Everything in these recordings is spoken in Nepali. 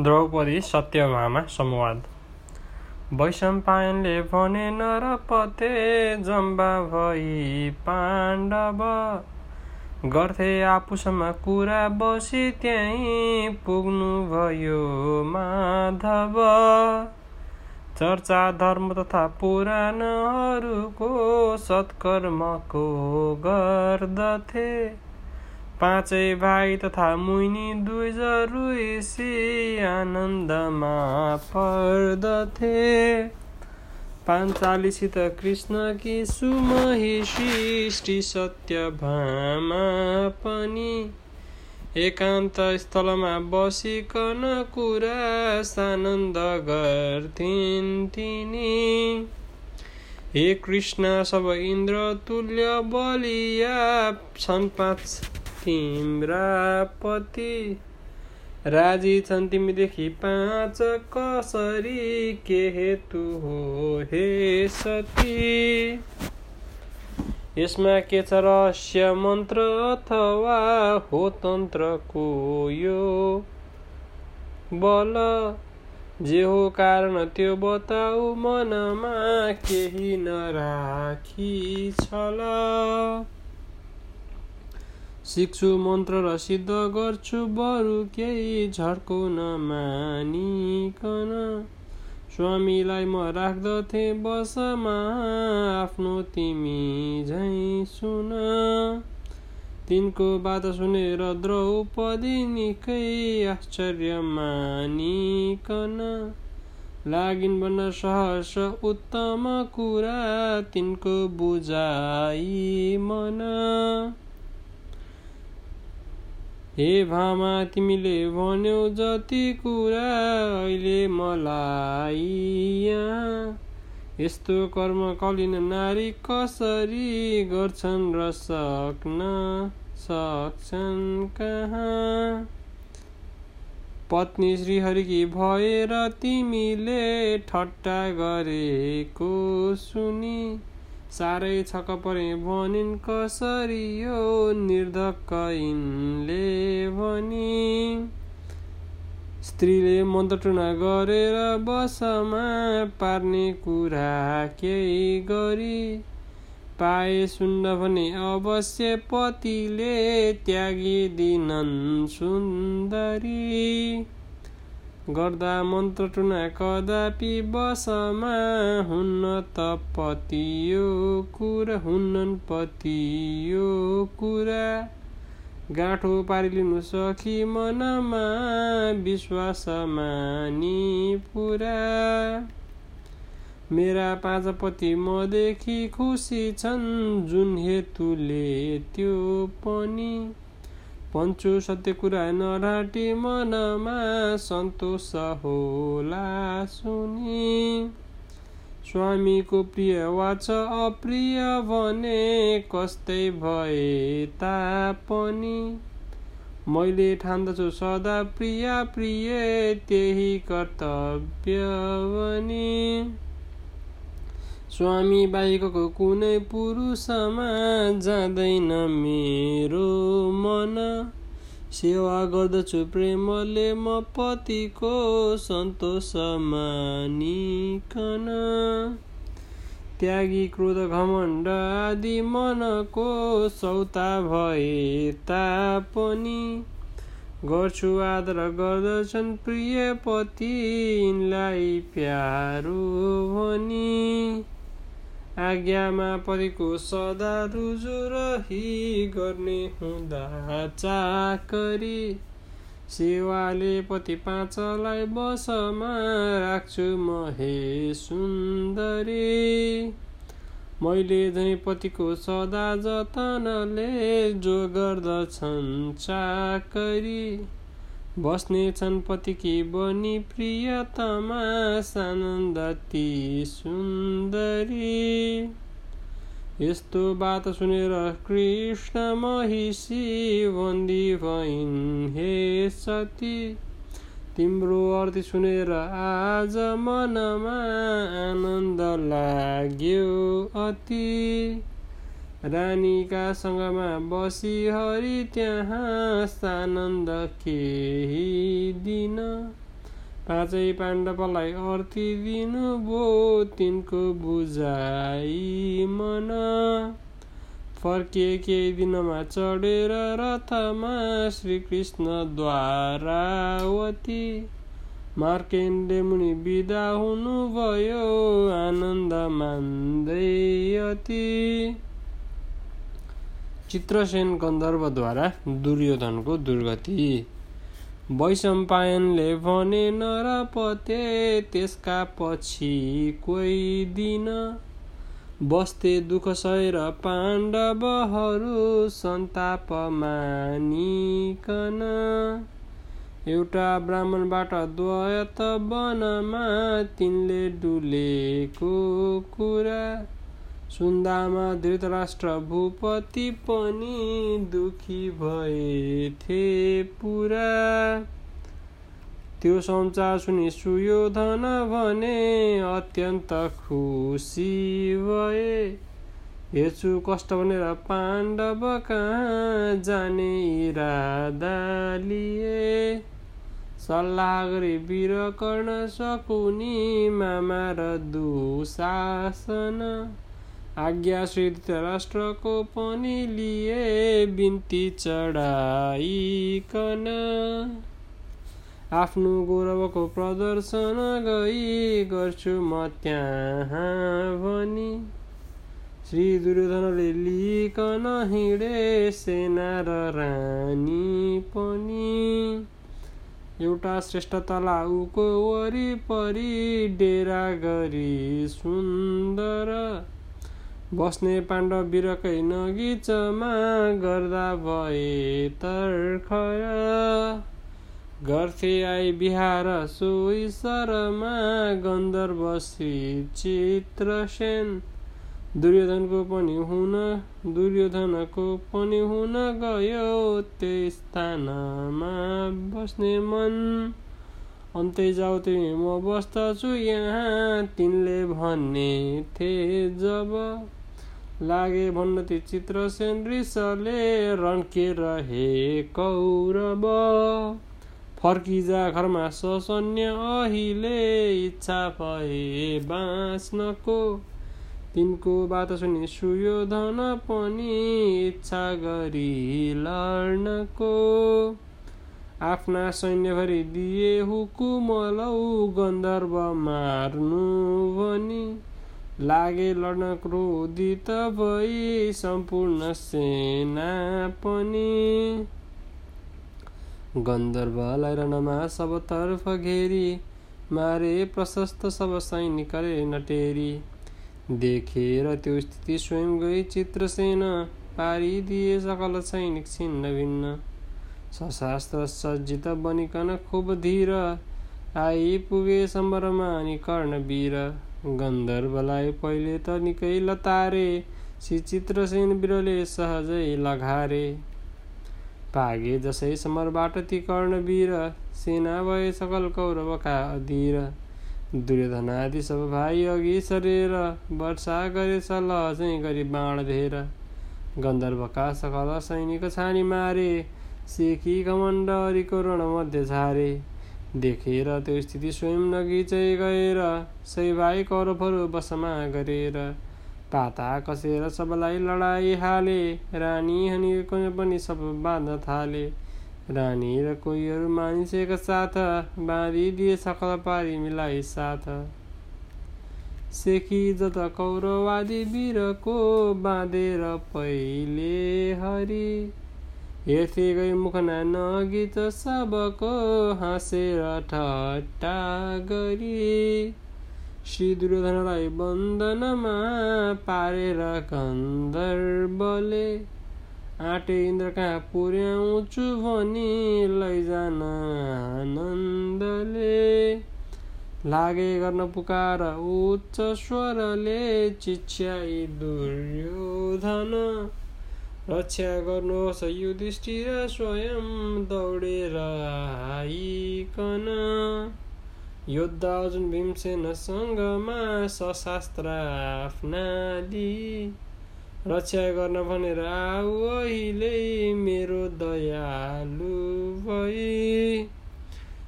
द्रौपदी सत्यभामा संवाद। वैशम्पायनले भने नरपते जम्बा भई पाण्डव। गर्थे आपुसमा कुरा बसी त्यहीँ पुग्नुभयो माधव। चर्चा धर्म तथा पुराणहरूको सत्कर्मको गर्दथे। पाँचै भाइ तथा मुनि दुई ऋषि आनन्दमा पर्दथे। पाञ्चालीसित कृष्ण कि सुमहिषी सत्य भामा पनि। एकान्त स्थलमा बसिकन कुरा सानन्द गर्थिन् तिनी। हे कृष्ण सब इन्द्र तुल्य बलिया छन् पाँच। तिम्रा पति राजी छन् तिमीदेखि पाँच कसरी? के हेतु हो हे सती? यसमा के छ रहस्य मन्त्र अथवा हो तन्त्रको यो? बल जे हो कारण त्यो बताऊ मनमा केही नराखी छल। सिक्छु मन्त्र र सिद्ध गर्छु बरु केही झर्को नमानिकन स्वामीलाई म राख्दथे बसमा आफ्नो तिमी झै सुन। तिनको बात सुनेर द्रौपदी निकै आश्चर्य मानिकन। लागिन् भन्न सहर्ष उत्तम कुरा तिनको बुझाइ मन। हे भामा तिमीले भन्यौ जति कुरा अहिले मलाई यहाँ। यस्तो कर्म कलिन नारी कसरी गर्छन् र सक्न सक्छन् कहाँ? पत्नी श्रीहरिकी भएर तिमीले ठट्टा गरेको सुनि। साह्रै छक परे भनिन् कसरी यो निर्धक्क भनी। स्त्रीले मन्त्रटुना गरेर बसमा पार्ने कुरा केही गरी पाए सुन्न भने अवश्य पतिले त्यागिदिनन् सुन्दरी। गर्दा मन्त्र टुना कदापि बसमा हुन्न त पति यो कुरा हुन्नन् पति यो कुरा। गाँठो पारिलिनु सखी मनमा विश्वास मानी पुरा। मेरा पाँच पति मदेखि खुसी छन् जुन हेतुले त्यो पनि पञ्चु सत्य कुरा नराटी मनमा सन्तोष होला सुनि। स्वामीको प्रिय वा छ अप्रिय भने कस्तै भए तापनि। मैले ठान्दछु सदा प्रिय प्रिय त्यही कर्तव्य पनि। स्वामी बाहिरको कुनै पुरुषमा जाँदैन मेरो मन। सेवा गर्दछु प्रेमले म पतिको सन्तोष मानिकन त्यागी क्रोध घमण्ड आदि मनको सौता भए तापनि गर्छु आदर गर्दछन् प्रिय पति प्यारो भनी। आज्ञामा परेको सदा रुजु रही गर्ने हुँदा चाकरी। सेवाले पति पाँचलाई बसमा राख्छु म हे सुन्दरी। मैले झै पतिको सदा जतनले जो गर्दछन् चाकरी। बस्ने छन् पतिकी बनी प्रियतमा सानन्दती सुन्दरी। यस्तो बात सुनेर कृष्ण महिषी बन्दी भइन् हे सती। तिम्रो अर्थी सुनेर आज मनमा आनन्द लाग्यो अति। रानीका सँगमा बसी हरि त्यहाँ सानन्द केही दिन। पाँचै पाण्डवलाई अर्थी दिनुभयो तिनको बुझाइ मन। फर्के केही दिनमा चढेर रथमा श्रीकृष्णद्वारावती मार्केन्डे मुनि बिदा हुनुभयो आनन्द मान्दै अति। चित्रसेन गन्धर्वद्वारा दुर्योधनको दुर्गति। वैशम्पायनले भने नरपते त्यसका पछि कोही दिन बस्थे दुःख सहेर पाण्डवहरू सन्ताप मानिकन एउटा ब्राह्मणबाट द्वयत वनमा तिनले डुलेको कुरा सुन्दामा धृतराष्ट्र भूपति पनि दुखी भएथे पुरा। त्यो समाचार सुनि सुयोधन भने अत्यन्त खुसी भए। हेर्छु कष्ट भनेर पाण्डव कहाँ जाने इरादा लिए। सल्लाह गरी वीर गर्न सकुनी मामा र दुशासन। आज्ञा श्री धृतराष्ट्रको पनि लिए बिन्ती चढाइकन आफ्नो गौरवको प्रदर्शन गई गर्छु म त्यहाँ भनी। श्री दुर्योधनले लिकन हिँडे सेना र रानी पनि। एउटा श्रेष्ठ तलाउको वरिपरि डेरा गरी सुन्दर बस्ने पाण्डव बिरकै नगिचमा गर्दा भए तर्खर। गर्थे आई बिहार सोही शरमा गन्धर्व श्री चित्रसेन। दुर्योधनको पनि हुन दुर्योधनको पनि हुन गयो त्यही स्थानमा बस्ने मन। अन्तै जाऊ तिमी म बस्दछु यहाँ तिनले भन्ने थे जब। लागे भन्न ती चित्रसेन रिसले रन्के रहे कौरव। फर्किजा घरमा ससन्य अहिले इच्छा भए बाँच्नको। तिनको बात सुनि सुयोधन पनि इच्छा गरी लड्नको। आफ्ना सैन्यभरि दिए हुकुमलौ गन्धर्व मार्नु भनी। लागे लड्न क्रोधित भई सम्पूर्ण सेना पनि। गन्धर्वलाई रणमा सबतर्फ घेरी मारे प्रशस्त सब सैनिकले नटेरी। देखेर त्यो स्थिति स्वयं गई चित्रसेन पारिदिए सकल सैनिक छिन्न भिन्न। सशास्त्र सज्जित बनिकन खुब धीर आइपुगे सम्बरमा अनि कर्णवीर गन्धर्वलाई पहिले त निकै लतारे चित्रसेन बिरले सहजै लगारे। पागे जसै समरबाट ती कर्णवीर सेना भए सकल कौरवका अधीर। दुर्योधनादि सब भाइ अघि सरेर वर्षा गरे सल्लाह गरी बाण धेर। गन्धर्वका सकल सैनिक छानी मारे सेकी घमण्डरीको रण मध्ये झारे। देखेर त्यो स्थिति स्वयं नगिचै गएर सै भाइ कौरवहरू बसमा गरेर पाता कसेर सबलाई लडाई हाले रानी हनीको पनि सब बाँध्न थाले। रानी र कोहीहरू मानिसका साथ बाँधिदिए सकल पारी मिलाई साथ। सेकी जत कौरवादी वीरको बाँधेर पहिले हरि हेर्थे गई मुखना नगीत सबको हाँसेर ठट्टा गरी श्री दुर्योधनलाई बन्धनमा पारेर गन्धर्वले आँटे इन्द्र कहाँ पुर्याउँछु भनी लैजान आनन्दले। लागे गर्न पुकार उच्च स्वरले चिच्याई दुर्योधन। रक्षा गर्नुहोस् युधिष्ठिर स्वयं दौडेर आइकन योद्धा अर्जुन भीमसेनसँगमा सशास्त्र आफ्ना रक्षा गर्न भनेर आऊ अहिले मेरो दयालु भई।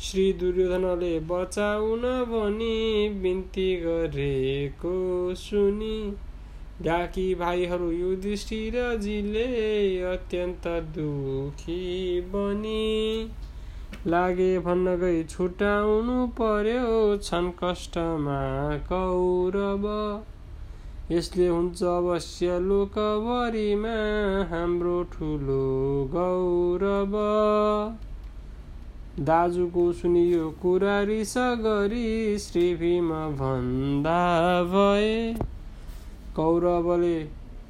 श्री दुर्योधनले बचाउन भनी बिन्ती गरेको सुनि। डाकी भाइहरू युधिष्ठिरजीले अत्यन्त दुखी बनी। लागे भन्न गई छुटाउनु पर्यो छन् कष्टमा कौरव। यसले हुन्छ अवश्य लोकभरिमा हाम्रो ठुलो गौरव। दाजुको सुनियो कुरा रिस गरी श्री भीम भन्दा भए। कौरवले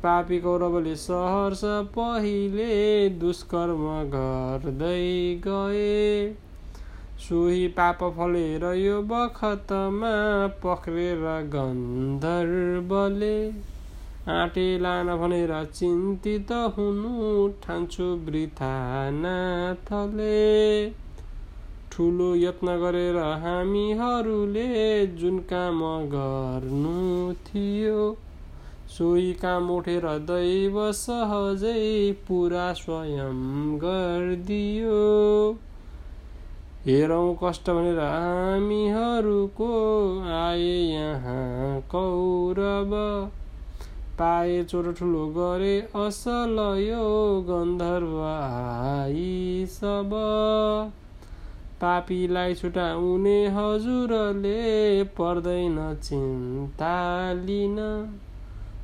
पापी कौरवले सहर्ष पहिले दुष्कर्म गर्दै गए। सोही पाप फलेर यो बखतमा पक्रेर गन्धर्वले आँटे लान भनेर चिन्तित हुनु ठान्छु वृथा नाथले ठुलो यत्न गरेर हामीहरूले जुन काम गर्नु थियो सोही काम उठेर दैव सहजै पुरा स्वयं गरिदियो। हेरौँ कष्ट भनेर हामीहरूको आए यहाँ कौरव। पाए चोर ठुलो गरे असल यो गन्धर्व आई सब। पापीलाई छुटाउने हजुरले पर्दैन चिन्ता लिन।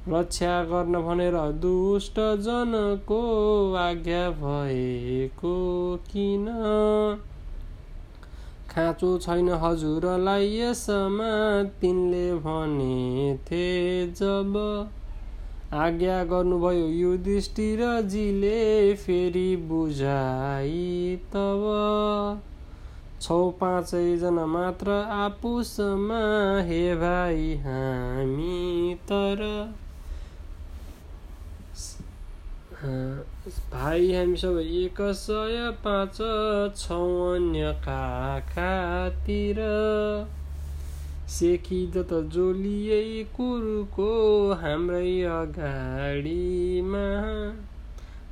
रक्षा गर्न भनेर दुष्ट जनको आज्ञा भएको किन? खाँचो छैन हजुरलाई यसमा तिनले भनेथे जब आज्ञा गर्नुभयो युधिष्ठिरजीले फेरि बुझाइ तब छौ पाँचैजना मात्र आपुसमा हे भाइ हामी तर भाइ हामी सबै एक सय पाँच छौ अन्य काकातिर। सेकी जत जोलिए कुरुको हाम्रै अगाडिमा।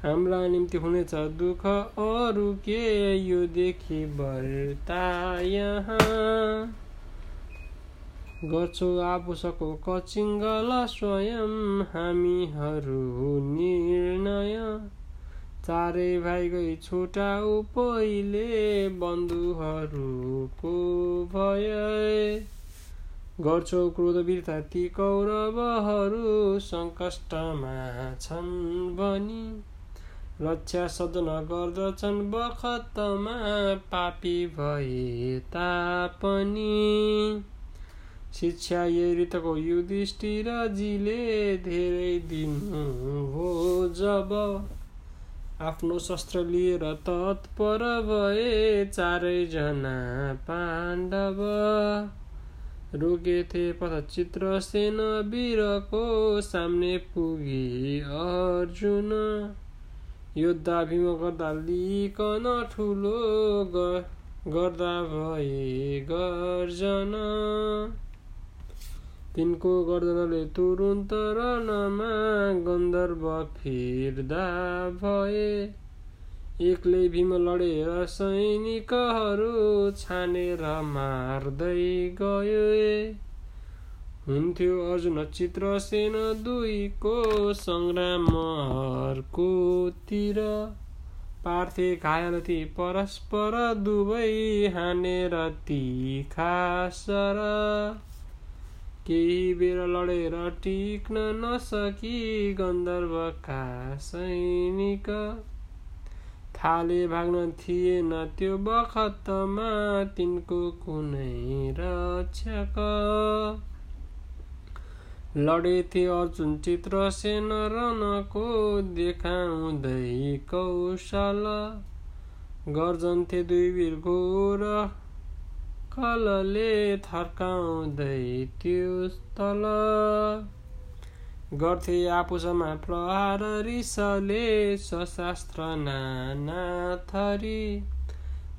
हाम्रा निम्ति हुनेछ दुःख अरू के यो देखि बर्ता यहाँ? गर्छौ आपुसको कचिङ्गल स्वयं हामीहरू निर्णय। चारै गई छुटाउ पहिले बन्धुहरूको भय। गर्छौ क्रोध बिर्ता ती कौरवहरू सङ्कष्टमा छन् भनी। रक्षा सदन गर्दछन् बखतमा पापी भए तापनि। शिक्षा युधिष्ठिर युधिष्ठिरजीले धेरै दिनु हो जब आफ्नो शस्त्र लिएर तत्पर भए चारैजना पाण्डव रोकेथे पथचित्र सेन वीरको सामने पुगी अर्जुन। योद्धा भीम गर्दा लिकन ठुलो गर्दा भए गर्जन। तिनको गर्दनले तुरुन्त रणमा गन्धर्व फिर्दा भए। एक्लै भीम लडेर सैनिकहरू छानेर मार्दै गयो हुन्थ्यो अर्जुन चित्रसेन दुईको सङ्ग्राम अर्कोतिर। पार्थे घायल ती परस्पर दुवै हानेर तिखासर केही बेर लडेर टिक्न नसकी गन्धर्वका सैनिक थाले भाग्न थिएन त्यो बखतमा तिनको कुनै रक्षक। लडेथे अर्जुन चित्रसेन रनको देखाउँदै कौशल। गर्जन्थे दुई वीर घोर कलले थर्काउँदै त्यो तल गर्थे आपुसमा प्रहार रिसले सशास्त्र नाना थरी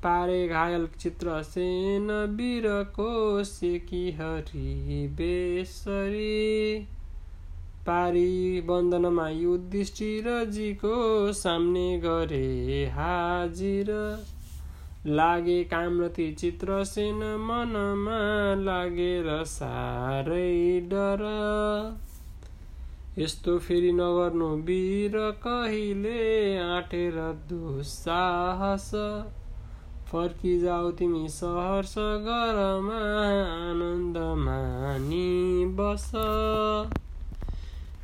पारे घायल चित्र सेन वीरको सेकी हरि बेसरी। पारी बन्दनमा युधिष्ठिरजीको सामने गरे हाजिर। लागे कामरती चित्रसेन मनमा लागेर साह्रै डर। यस्तो फेरि नगर्नु वीर कहिले आँटेर दुस्साहस फर्किजाऊ तिमी सहर्ष गरमा आनन्द मानी बस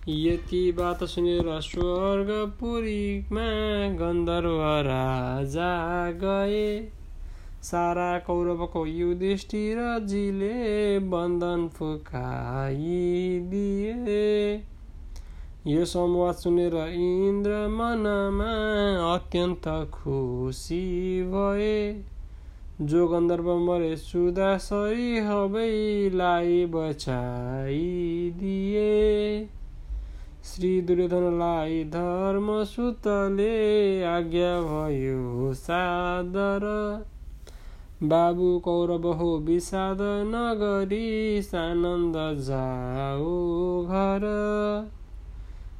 यति बात सुनेर स्वर्गपुरीमा गन्धर्व राजा गए। सारा कौरवको युधिष्ठिरजीले बन्धन फुकाइदिए। यो संवाद सुनेर इन्द्र मनमा अत्यन्त खुसी भए। जो गन्धर्व मरे सुधा सरी हबैलाई बचाइदिए श्री दुर्योधनलाई धर्मसुतले आज्ञा भयो सादर। बाबु कौरव हो विषाद नगरी सानन्द जाऊ घर।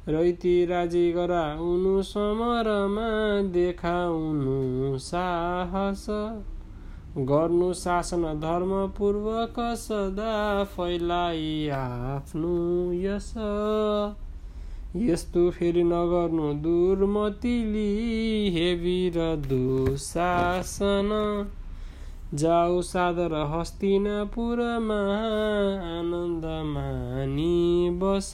रैती राजी गराउनु समरमा देखाउनु साहस। गर्नु शासन धर्मपूर्वक सदा फैलाई आफ्नो यस यस्तो फेरि नगर्नु दुर्मतिली हेवी र दुशासन। जाऊ सादर हस्तिनापुरमा आनन्द मानी बस